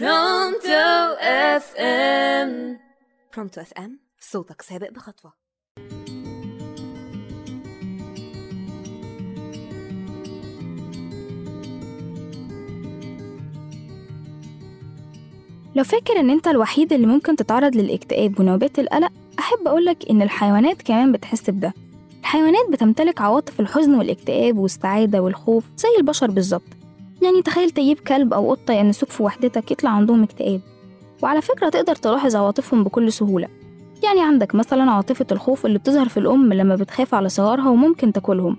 برونتو اف ام برونتو اف ام صوتك سابق بخطوة. لو فاكر إن أنت الوحيد اللي ممكن تتعرض للاكتئاب ونوبات القلق أحب أقولك إن الحيوانات كمان بتحس بده. الحيوانات بتمتلك عواطف الحزن والإكتئاب والسعاده والخوف زي البشر بالظبط. يعني تخيل تجيب كلب أو قطة ينسوك في وحدتك يطلع عندهم اكتئاب. وعلى فكرة تقدر تلاحظ عواطفهم بكل سهولة. يعني عندك مثلا عاطفة الخوف اللي بتظهر في الأم لما بتخاف على صغارها وممكن تاكلهم.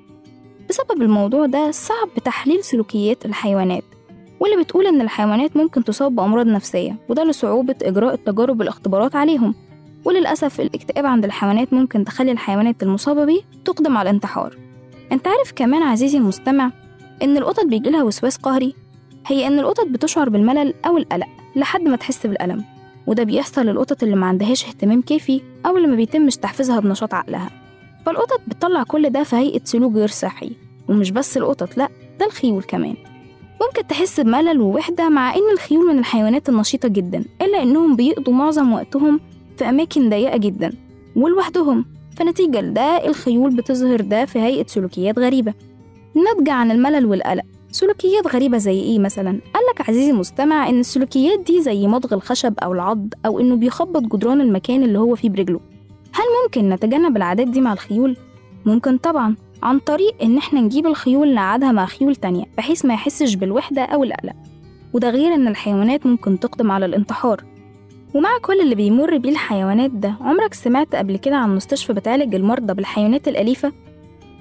بسبب الموضوع ده صعب تحليل سلوكيات الحيوانات واللي بتقول إن الحيوانات ممكن تصاب بأمراض نفسية وده لصعوبة إجراء التجارب والاختبارات عليهم. وللأسف الاكتئاب عند الحيوانات ممكن تخلي الحيوانات المصابة بيه تقدم على الانتحار. أنت عارف كمان عزيزي المستمع إن القطط بيجيلها وسواس قهري. هي إن القطط بتشعر بالملل أو القلق لحد ما تحس بالألم وده بيحصل للقطط اللي ما عندهاش اهتمام كافي أو اللي ما بيتمش تحفيزها بنشاط عقلها. فالقطط بتطلع كل ده في هيئة سلوك غير صحي ومش بس القطط لأ ده الخيول كمان. ممكن تحس بملل ووحدة مع إن الخيول من الحيوانات النشيطة جدا إلا إنهم بيقضوا معظم وقتهم في أماكن ضيقة جدا ولوحدهم. فنتيجة لده الخيول بتظهر ده في هيئة سلوكيات غريبة. ناتجة عن الملل والقلق سلوكيات غريبة زي إيه مثلا؟ قالك عزيزي المستمع إن السلوكيات دي زي مضغ الخشب أو العض أو إنه بيخبط جدران المكان اللي هو فيه برجله هل ممكن نتجنب العادات دي مع الخيول؟ ممكن طبعا عن طريق إن إحنا نجيب الخيول نقعدها مع خيول تانية بحيث ما يحسش بالوحدة أو القلق وده غير إن الحيوانات ممكن تقدم على الانتحار ومع كل اللي بيمر بيه الحيوانات ده عمرك سمعت قبل كده عن مستشفى بتعالج المرضى بالحيوانات الأليفة؟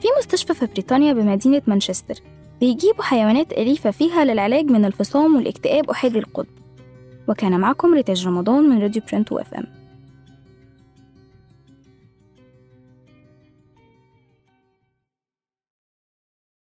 في مستشفى في بريطانيا بمدينة مانشستر. بيجيبوا حيوانات أليفة فيها للعلاج من الفصام والاكتئاب أحادي القطب. وكان معكم ريتاج رمضان من راديو برنت أف إم.